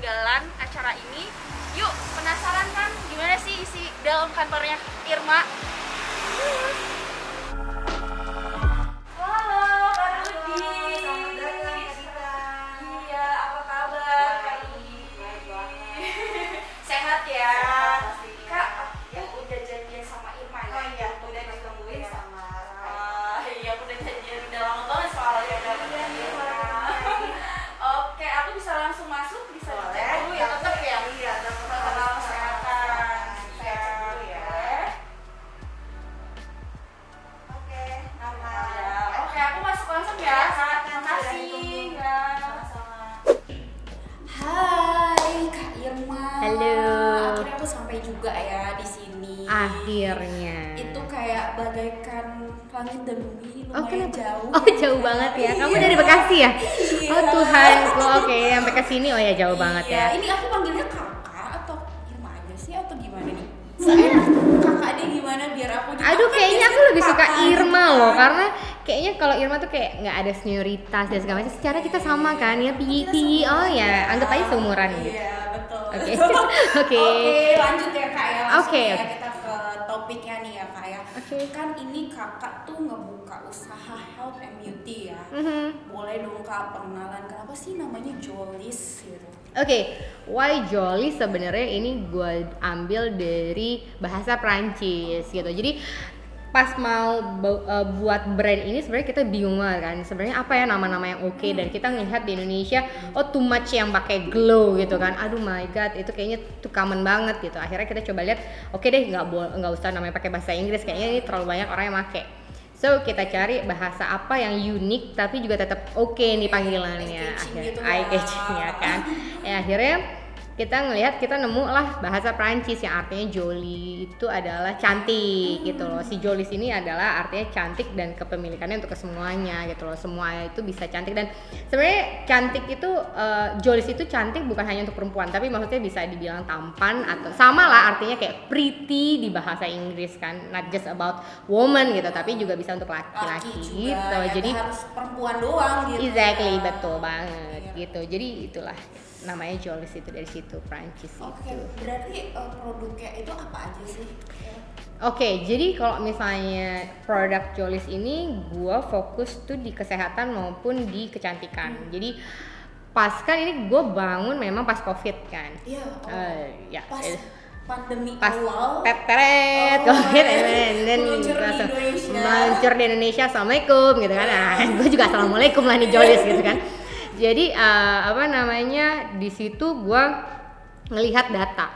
ketinggalan acara ini. Yuk, penasaran kan gimana sih isi dalam kantornya Irma? Akhirnya. Itu kayak bagaikan langit dan bumi Oh, lumayan kenapa? jauh. Oh, jauh banget ya. Kamu Iya. dari Bekasi ya? Iya. Oh, Tuhan. Oh, Oke, sampai ke sini oh ya jauh banget Iya, ya. Ini aku panggilnya kakak atau Irma aja sih atau gimana nih? Saya kakak deh gimana biar aku juga Aduh, kan kayaknya aku lebih suka gitu Irma kan. loh, karena kayaknya kalau Irma tuh kayak nggak ada senioritas dan segala macam. Secara kita sama kan, ya pi Kita pi. Oh ya, anggap aja seumuran gitu. Iya, betul. Oke. Oke. Oke. lanjut ya Kak ya. Oke, ya oke. kita topiknya nih ya Kak ya. Oke. Kan ini Kakak tuh ngebuka usaha health and beauty ya. Mhm. Boleh dong Kak perkenalan kenapa sih namanya Jolis gitu? Oke, why jolly sebenarnya ini gue ambil dari bahasa Prancis gitu. Jadi pas mau bu- eh, buat brand ini sebenarnya kita bingung banget kan. Sebenarnya apa ya nama-nama yang oke dan kita ngelihat di Indonesia oh too much yang pakai glow gitu kan. Aduh my god, itu kayaknya tuh common banget gitu. Akhirnya kita coba lihat oke deh nggak boleh nggak usah namanya pakai bahasa Inggris kayaknya ini terlalu banyak orang yang pakai. So kita cari bahasa apa yang unik tapi juga tetap oke nih panggilannya akhirnya gitu eye catching ya kan ya akhirnya kita ngelihat kita nemu lah bahasa Prancis yang artinya jolly itu adalah cantik gitu loh si Jolis ini adalah artinya cantik dan kepemilikannya untuk kesemuanya gitu loh semua itu bisa cantik dan sebenarnya cantik itu eh, Jolis itu cantik bukan hanya untuk perempuan tapi maksudnya bisa dibilang tampan atau sama lah artinya kayak pretty di bahasa Inggris kan not just about woman gitu tapi juga bisa untuk laki-laki gitu ya, jadi harus perempuan doang gitu. Exactly, ya. betul banget Iya. gitu. Jadi itulah namanya Jolis itu dari situ Prancis Oke, itu. berarti eh, produknya itu apa aja sih? Oke, jadi kalau misalnya produk Jolis ini gua fokus tuh di kesehatan maupun di kecantikan. Hmm. Jadi pas kan ini gue bangun memang pas covid kan. Iya. oh. Eh, ya. Pas eh, pandemi pas awal. Oh, covid iya. and then Meluncur di langsung meluncur di Indonesia assalamualaikum gitu kan nah, gue juga assalamualaikum lah nih Jolis gitu kan jadi eh, apa namanya di situ gue ngelihat data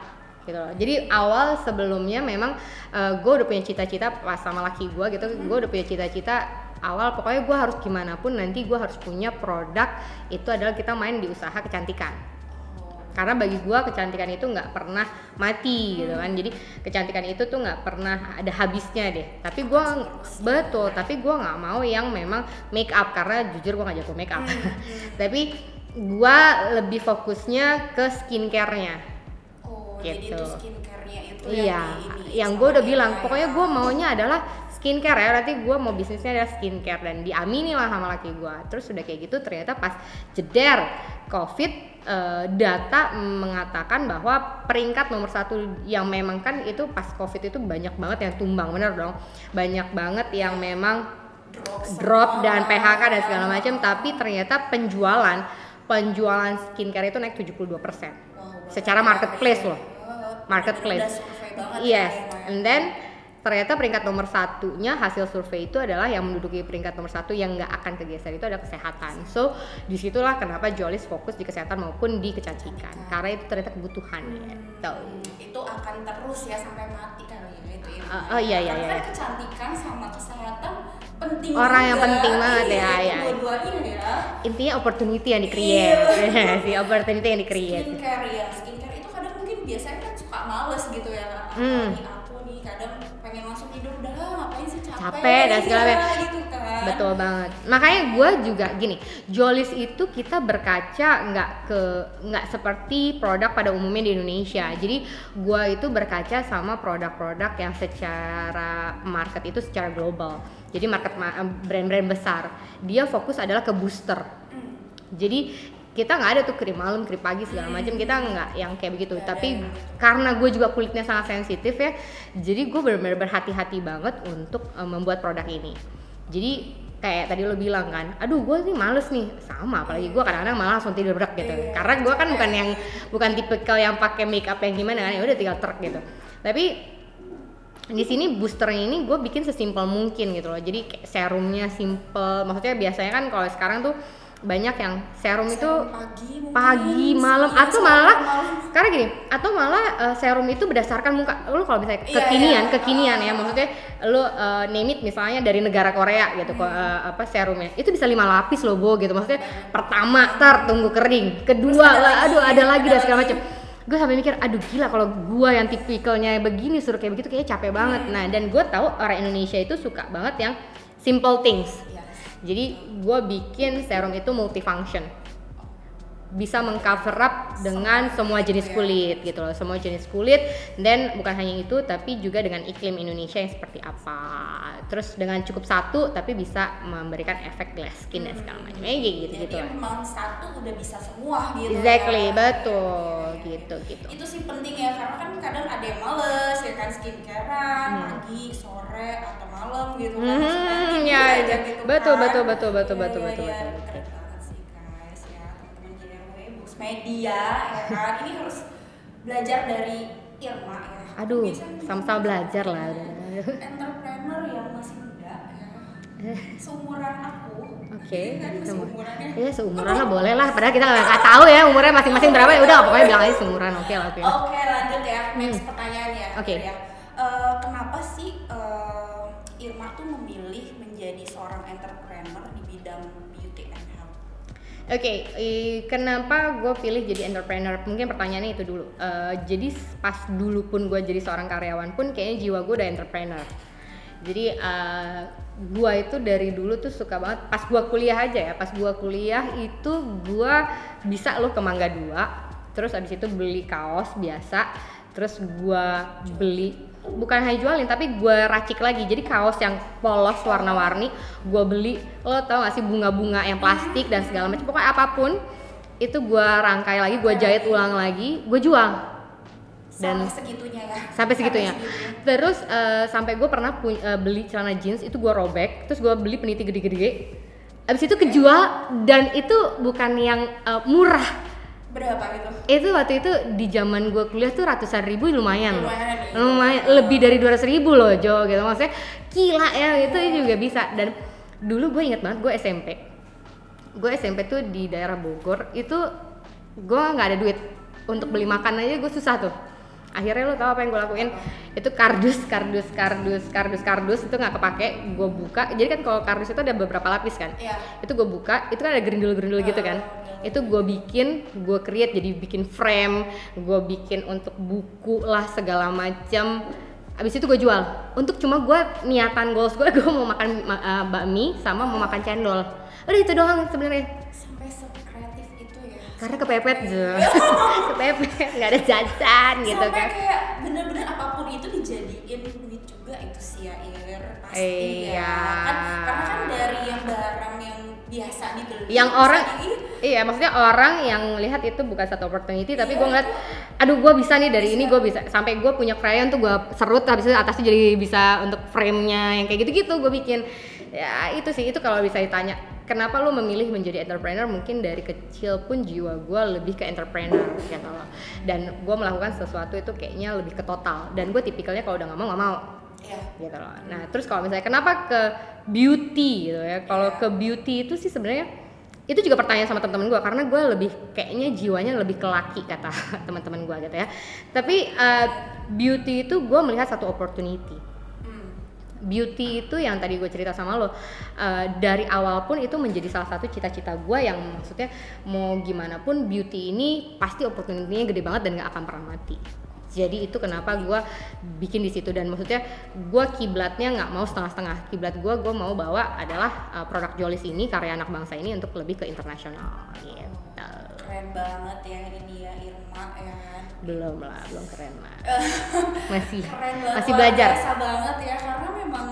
gitu loh. Jadi awal sebelumnya memang gue udah punya cita-cita pas sama laki gue gitu. Gue udah punya cita-cita awal pokoknya gue harus gimana pun nanti gue harus punya produk itu adalah kita main di usaha kecantikan karena bagi gua kecantikan itu nggak pernah mati gitu kan. Jadi kecantikan itu tuh nggak pernah ada habisnya deh. Tapi gua betul tapi gua nggak mau yang memang make up. Karena jujur gua nggak jago make up. Tapi gua lebih fokusnya ke skincare-nya. Oh, jadi Gitu. itu skincare-nya itu iya yang ini. yang gua udah bilang. Irma pokoknya ya. gua maunya adalah skincare ya. Berarti gua mau bisnisnya adalah skincare. Dan diamini lah sama laki gua. Terus udah kayak gitu ternyata pas jeder covid eh, data mengatakan bahwa peringkat nomor satu yang memang kan itu pas covid itu banyak banget yang tumbang bener dong banyak banget yang memang drop, dan PHK dan segala macam tapi ternyata penjualan penjualan skincare itu naik 72% Wow, secara marketplace loh. Oh, Marketplace. Yes, ya, ya. and then ternyata peringkat nomor satunya hasil survei itu adalah yang menduduki peringkat nomor satu yang nggak akan kegeser itu adalah kesehatan. So di situlah kenapa Jolis fokus di kesehatan maupun di kecantikan karena itu ternyata kebutuhan gitu. Hmm, itu akan terus ya sampai mati kali ya itu Irma. Uh, oh, iya, iya, Karena iya. kan kecantikan sama kesehatan penting Orang yang juga. penting banget Iya, ya, ya. dua-duanya ya Intinya opportunity yang di-create, Iya. si opportunity yang di-create. skincare ya skincare itu kadang mungkin biasanya kan suka males gitu ya Hmm. apalagi aku nih kadang pengen langsung tidur udah lah ngapain sih capek dan segala macam. gitu kan. Betul banget. Makanya gue juga gini Jolis itu kita berkaca nggak ke nggak seperti produk pada umumnya di Indonesia. Jadi gue itu berkaca sama produk-produk yang secara market itu secara global. Jadi market ma- brand-brand besar. Dia fokus adalah ke booster. Jadi kita nggak ada tuh krim malam krim pagi segala macam. Kita nggak yang kayak begitu. Tapi karena gue juga kulitnya sangat sensitif ya jadi gue benar-benar berhati-hati banget untuk eh, membuat produk ini. Jadi kayak tadi lo bilang kan aduh gue nih males nih. Sama apalagi gue kadang-kadang malah langsung tidur berak gitu. Karena gue kan bukan yang bukan tipikal yang pakai make up yang gimana kan ya udah tinggal truk gitu. Tapi di sini boosternya ini gue bikin sesimpel mungkin gitu loh. Jadi serumnya simple maksudnya biasanya kan kalau sekarang tuh banyak yang serum itu pagi mungkin, pagi malam siang, atau malah malam. karena gini atau malah uh, serum itu berdasarkan muka. Lu kalau misalnya Iya, kekinian iya. kekinian ya maksudnya lu uh, name it misalnya dari negara Korea gitu kok uh, apa serumnya. Itu bisa lima lapis loh bo gitu. Maksudnya pertama tar tunggu kering. Kedua ada lah lagi, aduh ada lagi dan segala macam. gue sampai mikir aduh gila kalau gue yang tipikalnya begini suruh kayak begitu kayaknya capek banget. Nah dan gue tahu orang Indonesia itu suka banget yang simple things. Jadi gue bikin serum itu multifunction bisa mengcover up dengan semua jenis kulit gitu loh semua jenis kulit dan bukan hanya itu tapi juga dengan iklim Indonesia yang seperti apa terus dengan cukup satu tapi bisa memberikan efek glass skin dan segala macam ya gitu Jadi gitu lah memang satu udah bisa semua gitu. exactly ya. betul gitu gitu Itu sih penting ya karena kan kadang ada yang males ya kan skincarean Hmm. pagi, sore atau malam gitu kan. Hmm, Sebenarnya ya, aja ya. gitu Betul, kan. betul, betul, betul, Iya, betul, iya, betul, iya. betul, betul. Sih guys ya teman-teman JRW Books Media ya kan. Ini harus belajar dari Irma ya. aduh sama-sama belajar lah entrepreneur yang masih muda ya. Seumuran aku. Oke, Iya kan. Ya seumuran lah boleh lah. Padahal kita nggak tahu ya umurnya masing-masing berapa ya udah pokoknya bilang aja seumuran. Oke lah oke. Oke lanjut ya next pertanyaan ya. Hmm. Oke. ya. Eh, kenapa sih eh, Irma tuh menjadi seorang entrepreneur di bidang beauty and health? Oke, i- kenapa gue pilih jadi entrepreneur? Mungkin pertanyaannya itu dulu. Eh, jadi pas dulu pun gue jadi seorang karyawan pun kayaknya jiwa gue udah entrepreneur. Jadi eh, gue itu dari dulu tuh suka banget. Pas gue kuliah aja ya, pas gue kuliah itu gue bisa loh ke Mangga 2 Terus abis itu beli kaos biasa. Terus gue beli bukan hanya jualin tapi gue racik lagi. Jadi kaos yang polos warna-warni gue beli. Lo tau gak sih bunga-bunga yang plastik dan segala macam. Pokoknya apa pun itu gue rangkai lagi gue jahit ulang lagi gue jual. Dan- sampai segitunya ya. sampai segitunya. Terus eh, sampai gue pernah eh, beli celana jeans itu gue robek terus gue beli peniti gede-gede. Abis itu kejual dan itu bukan yang eh, murah Berapa gitu? itu waktu itu di zaman gue kuliah tuh ratusan ribu lumayan Lumayan ya. lumayan lebih dari 200 ribu loh Jo gitu. Maksudnya gila ya itu juga bisa. Dan dulu gue inget banget gue SMP gue SMP tuh di daerah Bogor itu gue nggak ada duit. Untuk beli makan aja gue susah tuh. Akhirnya lo tau apa yang gue lakuin? Itu kardus kardus kardus kardus kardus itu nggak kepake gue buka. Jadi kan kalau kardus itu ada beberapa lapis kan? Iya. itu gue buka itu kan ada gerindul-gerindul gitu kan itu gue bikin gue create jadi bikin frame gue bikin untuk buku lah segala macam abis itu gue jual untuk cuma gue niatan goals gue gue mau makan ma- eh, bakmi sama mau makan cendol udah itu doang sebenarnya Sampai sekreatif itu ya. karena kepepet Jo. kepepet nggak ada jajan gitu Sampai kan kayak bener-bener apa pun itu dijadiin duit juga itu sih ya Ir pasti Iya. ya. Kan karena kan dari yang barang yang biasa dibeli yang orang iya maksudnya orang yang lihat itu bukan satu opportunity tapi gue ngeliat aduh gue bisa nih dari ini gue bisa. Sampai gue punya crayon tuh gue serut habis itu atasnya jadi bisa untuk frame-nya yang kayak gitu-gitu gue bikin. Ya itu sih itu kalau bisa ditanya kenapa lu memilih menjadi entrepreneur? Mungkin dari kecil pun jiwa gue lebih ke entrepreneur gitu loh dan gue melakukan sesuatu itu kayaknya lebih ke total. Dan gue tipikalnya kalau udah nggak mau nggak mau. Iya. gitu loh. Nah, terus kalau misalnya kenapa ke beauty gitu ya? Kalau ke beauty itu sih sebenarnya itu juga pertanyaan sama teman-teman gue karena gue lebih kayaknya jiwanya lebih ke laki kata teman-teman gue gitu ya. Tapi uh, beauty itu gue melihat satu opportunity. Beauty itu yang tadi gue cerita sama lo uh, dari awal pun itu menjadi salah satu cita-cita gue yang maksudnya mau gimana pun beauty ini pasti opportunity-nya gede banget dan gak akan pernah mati jadi itu kenapa gue bikin di situ. Dan maksudnya gue kiblatnya nggak mau setengah-setengah. Kiblat gue gue mau bawa adalah uh, produk Jolis ini karya anak bangsa ini untuk lebih ke internasional. Gitu. Keren banget ya ini ya Irma ya kan? Belum lah belum keren lah. Masih keren banget masih belajar. biasa banget ya karena memang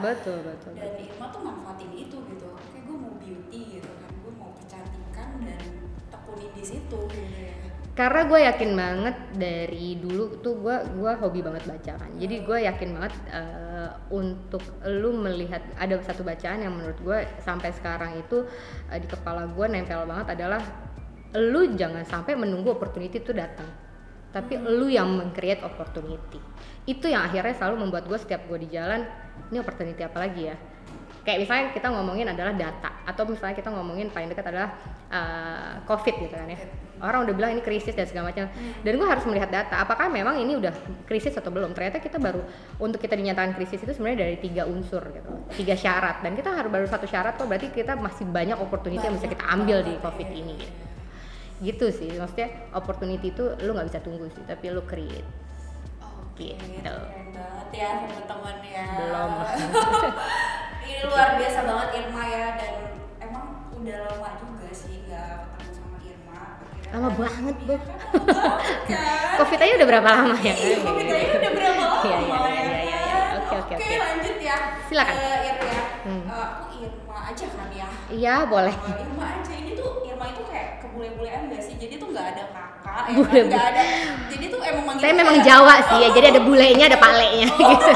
betul betul dan betul. Irma tuh manfaatin itu gitu. Oke gue mau beauty gitu kan gue mau kecantikan dan tekunin di situ gitu ya. Karena gue yakin banget dari dulu tuh gue gua hobi banget baca kan. Jadi gue yakin banget eh, untuk lu melihat ada satu bacaan yang menurut gue sampai sekarang itu eh, di kepala gue nempel banget adalah lu jangan sampai menunggu opportunity itu datang tapi lu yang meng-create opportunity. Itu yang akhirnya selalu membuat gue setiap gue di jalan ini opportunity apa lagi ya? Kayak misalnya kita ngomongin adalah data atau misalnya kita ngomongin paling dekat adalah uh, covid gitu kan ya. Orang udah bilang ini krisis dan segala macam. Dan gue harus melihat data apakah memang ini udah krisis atau belum? Ternyata kita baru untuk kita dinyatakan krisis itu sebenarnya dari tiga unsur gitu tiga syarat. Dan kita harus baru satu syarat kok berarti kita masih banyak opportunity yang bisa kita ambil di covid ini. gitu gitu sih maksudnya opportunity itu lu nggak bisa tunggu sih tapi lu create Oke, Gitu. keren banget ya teman-teman ya. Belum. Ini luar biasa banget Irma ya dan emang udah lama juga sih nggak ketemu sama Irma. Akhirnya Lama kan- banget, Iya Bu. kan, kan. covid aja udah berapa lama ya Iya, Covid aja udah berapa lama Iya, iya, iya, ya kan? iya. Oke, oke, oke. lanjut ya. Silakan. Eh, Irma ya. Hmm. Eh, aku Irma aja kan ya. iya boleh Oh, Irma aja ini kayak kebule-bulean gak sih? Jadi tuh nggak ada kakak ya Bule- kan? Nggak ada. Jadi tuh emang manggil saya memang Jawa sih ya jadi ada bulenya ada palenya gitu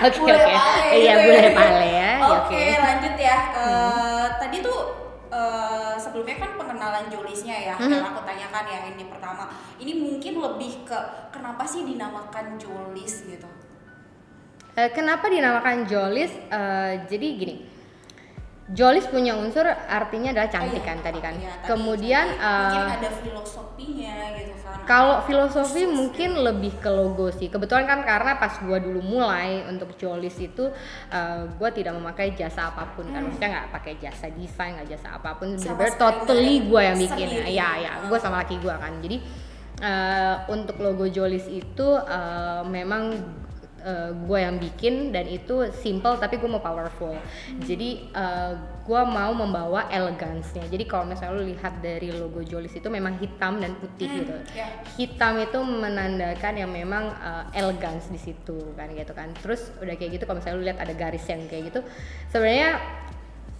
oke Bule oke pale iya gitu bule ya. pale ya ya, Oke, oke lanjut ya. Eh, Tadi tuh eh, sebelumnya kan pengenalan Jolisnya ya, Mhm. yang aku tanyakan ya ini pertama. Ini mungkin lebih ke kenapa sih dinamakan Jolis gitu? Eh, kenapa dinamakan Jolis Eh, jadi gini Jolis punya unsur artinya adalah cantik Oh, iya. kan tadi kan Iya, tadi kemudian mungkin eh, ada filosofinya gitu kan. Kalau filosofi mungkin lebih ke logo sih. Kebetulan kan karena pas gua dulu mulai untuk Jolis itu uh, gua tidak memakai jasa apa pun kan. Maksudnya nggak pakai jasa desain, nggak jasa apa pun. Hmm. Sekali totally gua yang bikin ya. sendiri. Iya, ya. Gua sama laki gua kan. Jadi uh, untuk logo Jolis itu uh, memang uh, gue yang bikin dan itu simple tapi gue mau powerful. Jadi uh, gue mau membawa elegansnya. Jadi kalau misalnya lu lihat dari logo Jolis itu memang hitam dan putih Hmm, gitu. ya. hitam itu menandakan yang memang uh, elegans di situ kan gitu kan. Terus udah kayak gitu kalau misalnya lu lihat ada garis yang kayak gitu sebenarnya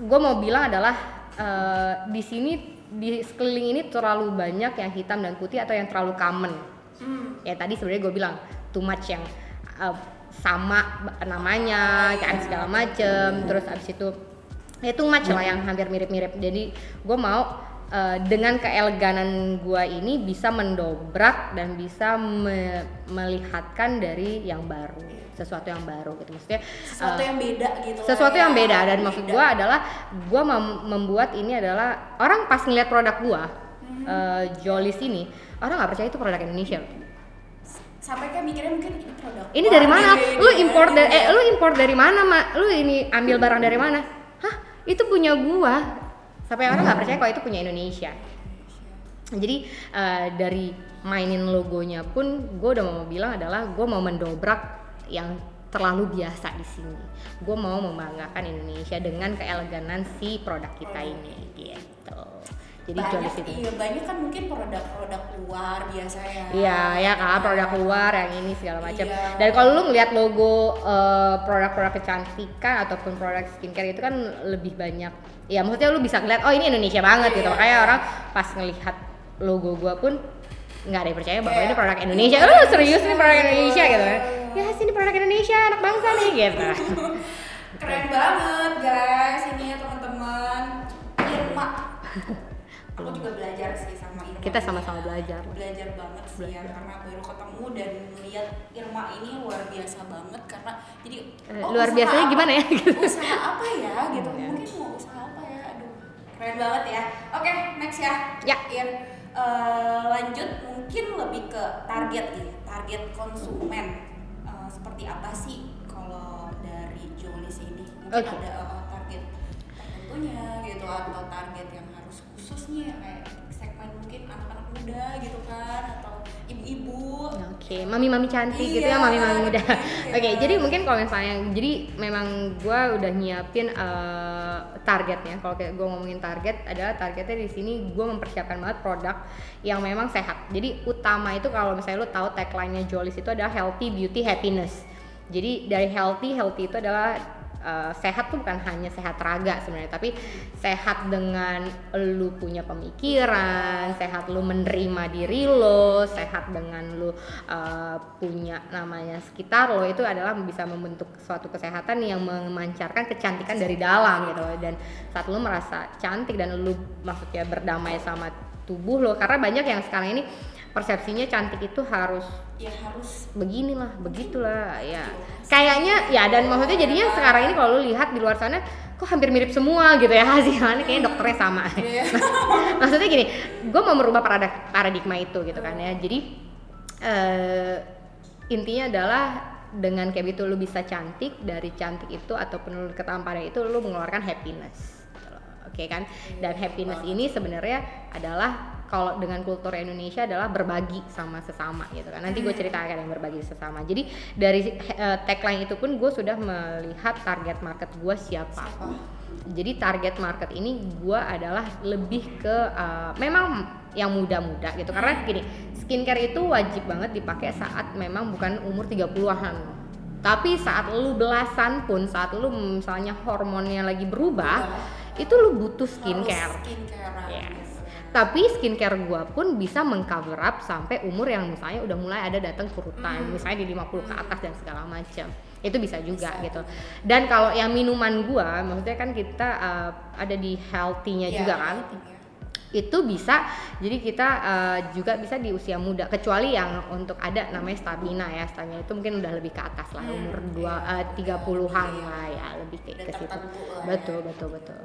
gue mau bilang adalah uh, di sini di sekeliling ini terlalu banyak yang hitam dan putih atau yang terlalu common. Hmm. ya tadi sebenarnya gue bilang too much yang uh, sama namanya kan segala macem terus abis itu ya too much lah yang hampir mirip-mirip jadi gue mau uh, dengan keeleganan gue ini bisa mendobrak dan bisa me- melihatkan dari yang baru sesuatu yang baru gitu maksudnya Sesuatu uh, yang beda gitu. sesuatu ya. yang beda dan maksud Beda. gue adalah gue membuat ini adalah orang pas ngeliat produk gue uh, Jolis ini orang nggak percaya itu produk Indonesia sampai kayak mikirnya mungkin ini produk. ini dari mana? Negeri, lu gitu impor dari eh lu impor dari mana mak lu ini ambil barang dari mana? Hah? Itu punya gua. Sampai orang nggak percaya kalau itu punya Indonesia. Jadi eh, dari mainin logonya pun gue udah mau bilang adalah gue mau mendobrak yang terlalu biasa di sini. Gue mau membanggakan Indonesia dengan keeleganan si produk kita ini gitu jadi banyak, Jolis itu iya banyak kan mungkin produk-produk luar biasa ya Iya, ya kan produk luar yang ini segala macam. Iya. Dan kalau lu ngeliat logo eh, produk-produk kecantikan ataupun produk skincare itu kan lebih banyak. Ya maksudnya lu bisa ngeliat oh ini Indonesia banget gitu. Iya, Makanya iya. orang pas ngelihat logo gua pun nggak ada yang percaya bahwa Kayak, ini produk Indonesia. ini Oh serius ini produk Indonesia. Indonesia gitu kan. Ya sini produk Indonesia anak bangsa nih gitu. keren banget guys ini ya teman-teman Irma aku juga belajar sih sama Irma Kita ini sama-sama ya. belajar. belajar banget sih ya Belajar. karena baru ketemu dan melihat Irma ini luar biasa banget karena jadi Eh, oh, luar biasanya apa- gimana ya? usaha apa ya gitu Iya. mungkin mau usaha apa ya aduh keren banget ya oke next ya Ya. Ir Eh, lanjut mungkin lebih ke target nih target konsumen eh, seperti apa sih kalau dari Jolis ini mungkin Oke. ada eh, target tertentunya gitu atau target yang harus khusus nih kayak segmen mungkin anak-anak muda gitu kan atau ibu-ibu Oke, mami-mami cantik gitu ya, Iya, mami-mami muda. iya. Oke, jadi mungkin kalau misalnya, jadi memang gue udah nyiapin eh, targetnya. Kalau kayak gue ngomongin target, adalah targetnya di sini gue mempersiapkan banget produk yang memang sehat. Jadi utama itu kalau misalnya lo tahu tagline-nya Jolis itu adalah healthy beauty happiness. Jadi dari healthy, healthy itu adalah eh, sehat tuh bukan hanya sehat raga sebenarnya, tapi sehat dengan lu punya pemikiran, sehat lu menerima diri lo, sehat dengan lu uh, punya namanya sekitar lo itu adalah bisa membentuk suatu kesehatan yang memancarkan kecantikan dari dalam gitu dan saat lu merasa cantik dan lu maksudnya berdamai sama tubuh lo karena banyak yang sekarang ini persepsinya cantik itu harus ya harus beginilah begitulah ya. kayaknya ya dan maksudnya jadinya sekarang ini kalau lu lihat di luar sana kok hampir mirip semua gitu ya hasilnya kayaknya dokternya sama. Iya. maksudnya gini gue mau merubah paradigma itu gitu kan ya. Jadi eh, intinya adalah dengan kayak gitu lu bisa cantik dari cantik itu ataupun lu ketampanan itu lu mengeluarkan happiness. Gitu oke kan? Dan happiness ini sebenarnya adalah kalau dengan kultur Indonesia adalah berbagi sama sesama gitu kan. Nanti gue ceritakan yang berbagi sesama. Jadi dari eh, tagline itu pun gue sudah melihat target market gue siapa. Jadi target market ini gua adalah lebih ke uh, memang yang muda-muda gitu. Karena gini skincare itu wajib banget dipakai saat memang bukan umur 30-an tapi saat lu belasan pun saat lu misalnya hormonnya lagi berubah itu lu butuh skincare. skincare Yes. Tapi skincare gua pun bisa mengcover up sampai umur yang misalnya udah mulai ada datang kurutan, misalnya di 50 ke atas dan segala macam. Itu bisa juga gitu. Dan kalau yang minuman gua, maksudnya kan kita uh, ada di healthy-nya Iya, juga kan. Itu bisa jadi kita uh, juga bisa di usia muda kecuali yang untuk ada namanya stamina ya. Stamina itu mungkin udah lebih ke atas lah, Hmm, umur dua uh, 30-an lah ya, lebih kayak ke situ. ya. Betul, betul, betul.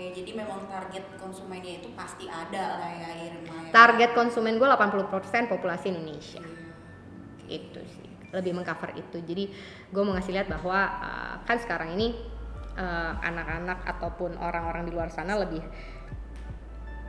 Oke, jadi memang target konsumennya itu pasti ada lah ya Irma ya. Target konsumen gue 80% populasi Indonesia. Iya. Itu sih. Lebih mengcover itu. Jadi gue mau ngasih lihat bahwa uh, kan sekarang ini uh, anak-anak ataupun orang-orang di luar sana lebih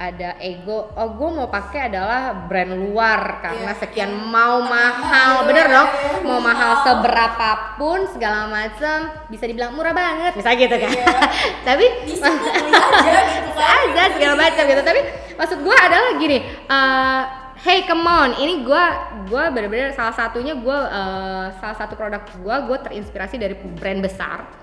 ada ego. Oh gue mau pakai adalah brand luar karena Iya, sekian yang mau ternama mahal. Bener dong? Mau mahal. seberapapun segala macam bisa dibilang murah banget. Misalnya gitu kan Iya. tapi Bisa aja gitu kan. aja segala macam gitu. Tapi maksud gue adalah gini eh, hey come on. Ini gue gue bener-bener salah satunya gue eh, salah satu produk gue gue terinspirasi dari brand besar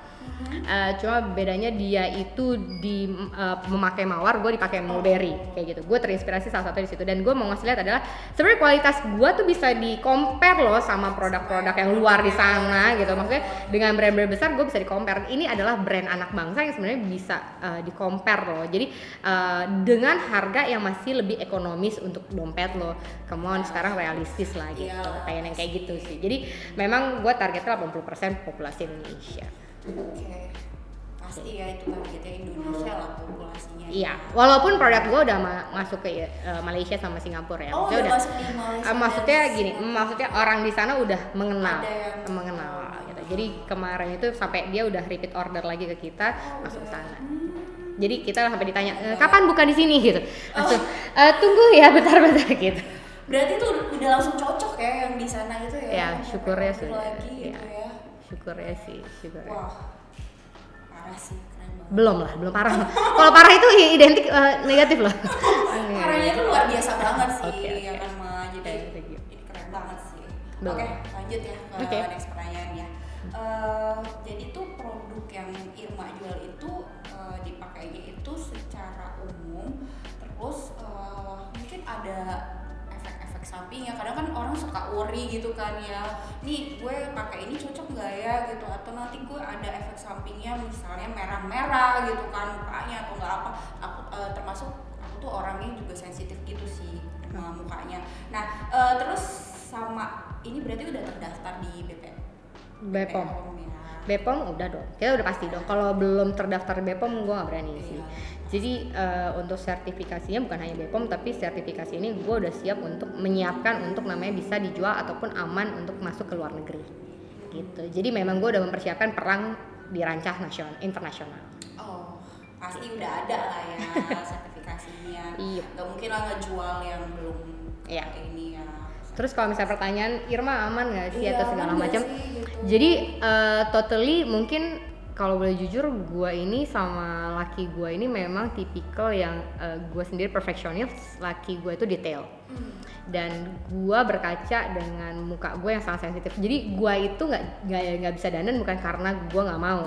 Eh, cuma bedanya dia itu di eh, memakai mawar gue dipakai mulberry kayak gitu. Gue terinspirasi salah satu di situ. Dan gue mau ngasih lihat adalah sebenarnya kualitas gue tuh bisa di compare loh sama produk-produk yang luar di sana gitu. Maksudnya dengan brand-brand besar gue bisa di compare ini adalah brand anak bangsa yang sebenarnya bisa eh, di compare loh. Jadi eh, dengan harga yang masih lebih ekonomis untuk dompet lo come on sekarang realistis lah gitu. Pengen yang kayak gitu sih. Jadi memang gue targetnya 80% populasi Indonesia Oke. Pasti ya itu targetnya Indonesia lah populasinya. Iya, walaupun produk gue udah ma- masuk ke eh, Malaysia sama Singapura ya. Oh, Maksudnya udah masuk di Malaysia dan maksudnya gini, Singapura. maksudnya orang di sana udah mengenal, yang- mengenal gitu. Jadi kemarin itu sampai dia udah repeat order lagi ke kita Oh, masuk ke udah. sana. Hmm. Jadi kita sampai ditanya "E, kapan buka di sini gitu. Langsung "E, tunggu ya bentar-bentar gitu. Berarti tuh udah langsung cocok ya yang di sana itu ya. Ya, Sampai syukurnya order sih. Lagi Ya. gitu ya. Syukurnya sih, syukurnya. Wah. Parah sih, keren banget. Belum lah, belum parah. Kalau parah itu identik eh, negatif loh. Parahnya itu luar biasa banget sih Oke, oke. ya kan Ma. Jadi ini keren banget sih. Oke, lanjut ya ke Oke. next pertanyaan ya. Eh, jadi tuh produk yang Irma jual itu eh, dipakainya itu secara umum terus eh, mungkin ada sampingnya kadang kan orang suka worry gitu kan ya. Nih gue pakai ini cocok nggak ya gitu? Atau nanti gue ada efek sampingnya misalnya merah-merah gitu kan mukanya atau nggak apa. Aku eh, termasuk aku tuh orangnya juga sensitif gitu sih sama mukanya. Nah eh, terus sama ini berarti udah terdaftar di BP Bepom. ya. Bepom udah dong, kita udah pasti dong. Kalau belum terdaftar Bepom, gue nggak berani sih. Jadi eh, untuk sertifikasinya bukan hanya BPOM tapi sertifikasi ini gue udah siap untuk menyiapkan untuk namanya bisa dijual ataupun aman untuk masuk ke luar negeri. Gitu. Jadi memang gue udah mempersiapkan perang di rancah nasional internasional. Oh, pasti udah ada lah ya sertifikasinya. Iya. Gak mungkin lah ngejual yang belum Iya. ini ya. Terus kalau misalnya pertanyaan Irma aman nggak sih Iya, atau segala macam? gitu. Jadi eh, totally mungkin kalau boleh jujur gua ini sama laki gua ini memang tipikal yang eh, gua sendiri perfeksionis, laki gua itu detail. Hmm. Dan gua berkaca dengan muka gue yang sangat sensitif. Jadi gua itu nggak nggak nggak bisa dandan bukan karena gua nggak mau,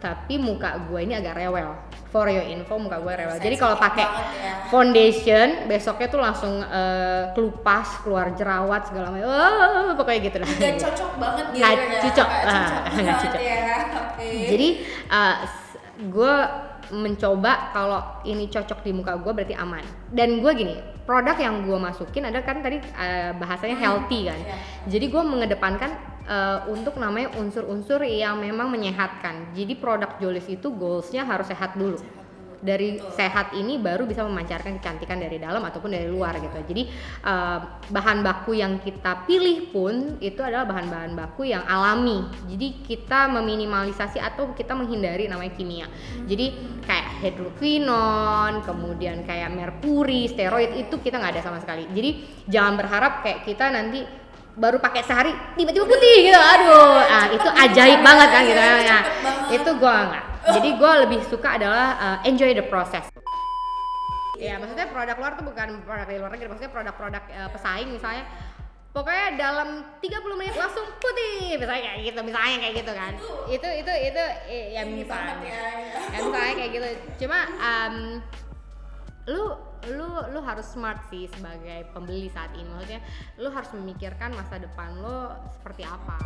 tapi muka gua ini agak rewel. For your info, muka gue rewel. Jadi kalau pakai ya. foundation besoknya tuh langsung eh, kelupas keluar jerawat segala macam Wah, pokoknya gitu dah Gak cocok banget gitu Nggak ya. cocok. Nggak Ah, cocok nggak banget cocok. ya. Jadi gue mencoba kalau ini cocok di muka gue berarti aman dan gue gini produk yang gue masukin ada kan tadi eh, bahasanya healthy kan Iya. jadi gue mengedepankan eh, untuk namanya unsur-unsur yang memang menyehatkan jadi produk Jolis itu goalsnya harus sehat dulu dari sehat ini baru bisa memancarkan kecantikan dari dalam ataupun dari luar gitu. Jadi eh, bahan baku yang kita pilih pun itu adalah bahan-bahan baku yang alami. Jadi kita meminimalisasi atau kita menghindari namanya kimia. Jadi kayak hidroquinon, kemudian kayak merkuri, steroid itu kita nggak ada sama sekali. Jadi jangan berharap kayak kita nanti baru pakai sehari tiba-tiba putih gitu. Aduh ah, itu ajaib banget kan gitu. Nah, banget. itu gua nggak. Jadi gua lebih suka adalah uh, enjoy the process. Ya maksudnya produk luar tuh bukan produk dari luar negeri maksudnya produk-produk uh, pesaing misalnya. Pokoknya dalam 30 menit langsung putih misalnya kayak gitu misalnya kayak gitu kan. Itu itu itu ya misalnya ya. ya misalnya kayak gitu. Cuma um, lu lu lu harus smart sih sebagai pembeli saat ini. Maksudnya lu harus memikirkan masa depan lo seperti apa